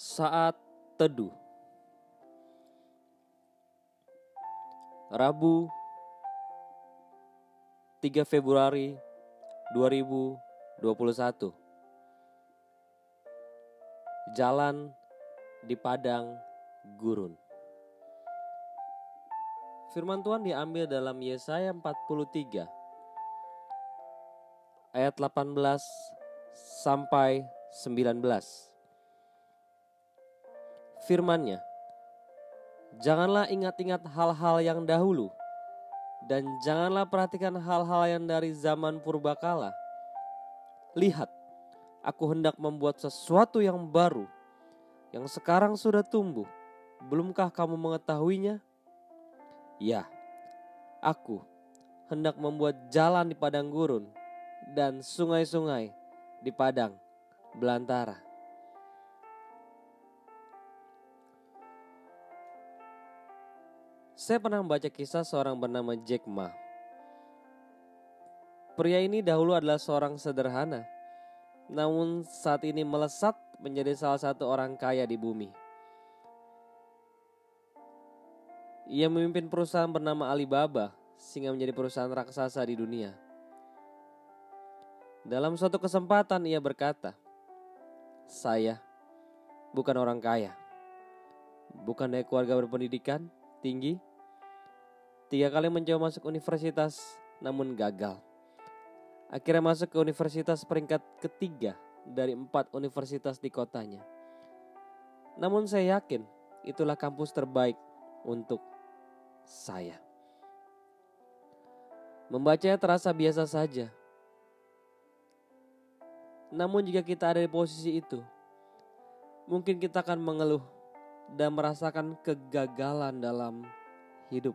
Saat Teduh. Rabu 3 Februari 2021 Jalan di Padang Gurun. Firman Tuhan diambil dalam Yesaya 43 ayat 18 sampai 19 firmannya. Janganlah ingat-ingat hal-hal yang dahulu, dan janganlah perhatikan hal-hal yang dari zaman purbakala. Lihat, aku hendak membuat sesuatu yang baru, yang sekarang sudah tumbuh. Belumkah kamu mengetahuinya? Ya, aku hendak membuat jalan di padang gurun dan sungai-sungai di padang belantara. Saya pernah membaca kisah seorang bernama Jack Ma. Pria ini dahulu adalah seorang sederhana, namun saat ini melesat menjadi salah satu orang kaya di bumi. Ia memimpin perusahaan bernama Alibaba sehingga menjadi perusahaan raksasa di dunia. Dalam suatu kesempatan ia berkata, "Saya bukan orang kaya, bukan dari keluarga berpendidikan tinggi, Tiga kali mencoba masuk universitas namun gagal. Akhirnya masuk ke universitas peringkat ketiga dari empat universitas di kotanya. Namun saya yakin itulah kampus terbaik untuk saya. Membacanya terasa biasa saja. Namun jika kita ada di posisi itu, mungkin kita akan mengeluh dan merasakan kegagalan dalam hidup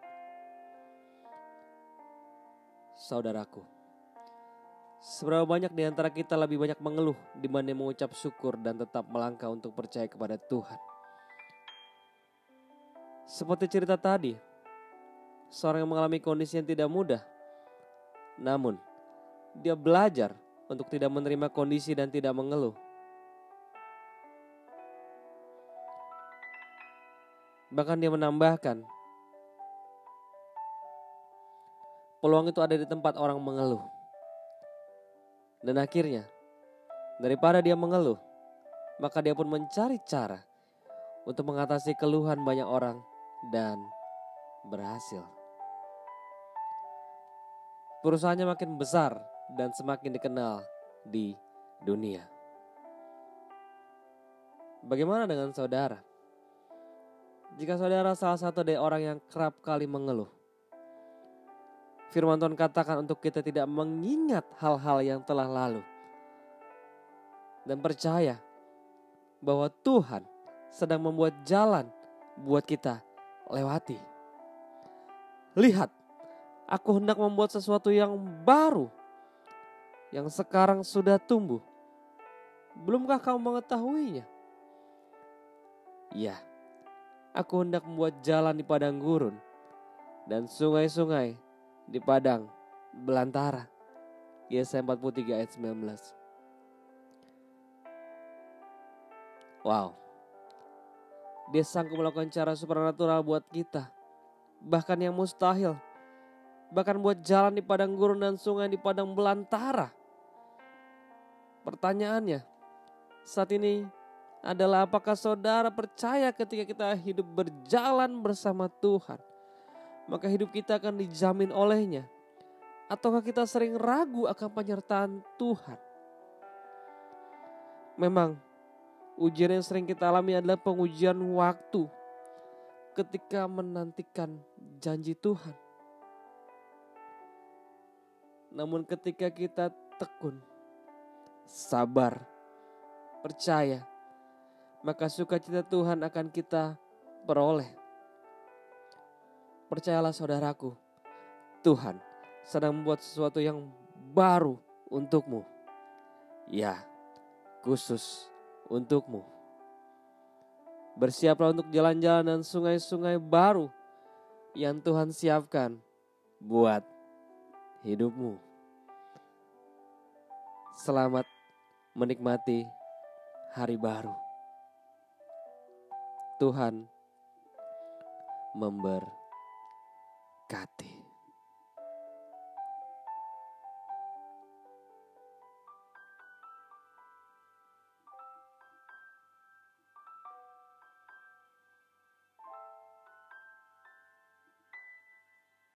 saudaraku. Seberapa banyak di antara kita lebih banyak mengeluh dibanding mengucap syukur dan tetap melangkah untuk percaya kepada Tuhan. Seperti cerita tadi, seorang yang mengalami kondisi yang tidak mudah, namun dia belajar untuk tidak menerima kondisi dan tidak mengeluh. Bahkan dia menambahkan, peluang itu ada di tempat orang mengeluh. Dan akhirnya, daripada dia mengeluh, maka dia pun mencari cara untuk mengatasi keluhan banyak orang dan berhasil. Perusahaannya makin besar dan semakin dikenal di dunia. Bagaimana dengan saudara? Jika saudara salah satu dari orang yang kerap kali mengeluh, Firman Tuhan katakan untuk kita tidak mengingat hal-hal yang telah lalu. Dan percaya bahwa Tuhan sedang membuat jalan buat kita lewati. Lihat, aku hendak membuat sesuatu yang baru yang sekarang sudah tumbuh. Belumkah kamu mengetahuinya? Ya, aku hendak membuat jalan di padang gurun dan sungai-sungai di padang belantara. Yesaya 43 ayat 19. Wow. Dia sanggup melakukan cara supernatural buat kita. Bahkan yang mustahil. Bahkan buat jalan di padang gurun dan sungai di padang belantara. Pertanyaannya, saat ini adalah apakah saudara percaya ketika kita hidup berjalan bersama Tuhan? maka hidup kita akan dijamin olehnya. Ataukah kita sering ragu akan penyertaan Tuhan? Memang ujian yang sering kita alami adalah pengujian waktu ketika menantikan janji Tuhan. Namun ketika kita tekun, sabar, percaya, maka sukacita Tuhan akan kita peroleh. Percayalah saudaraku, Tuhan sedang membuat sesuatu yang baru untukmu. Ya, khusus untukmu. Bersiaplah untuk jalan-jalan dan sungai-sungai baru yang Tuhan siapkan buat hidupmu. Selamat menikmati hari baru. Tuhan memberkati.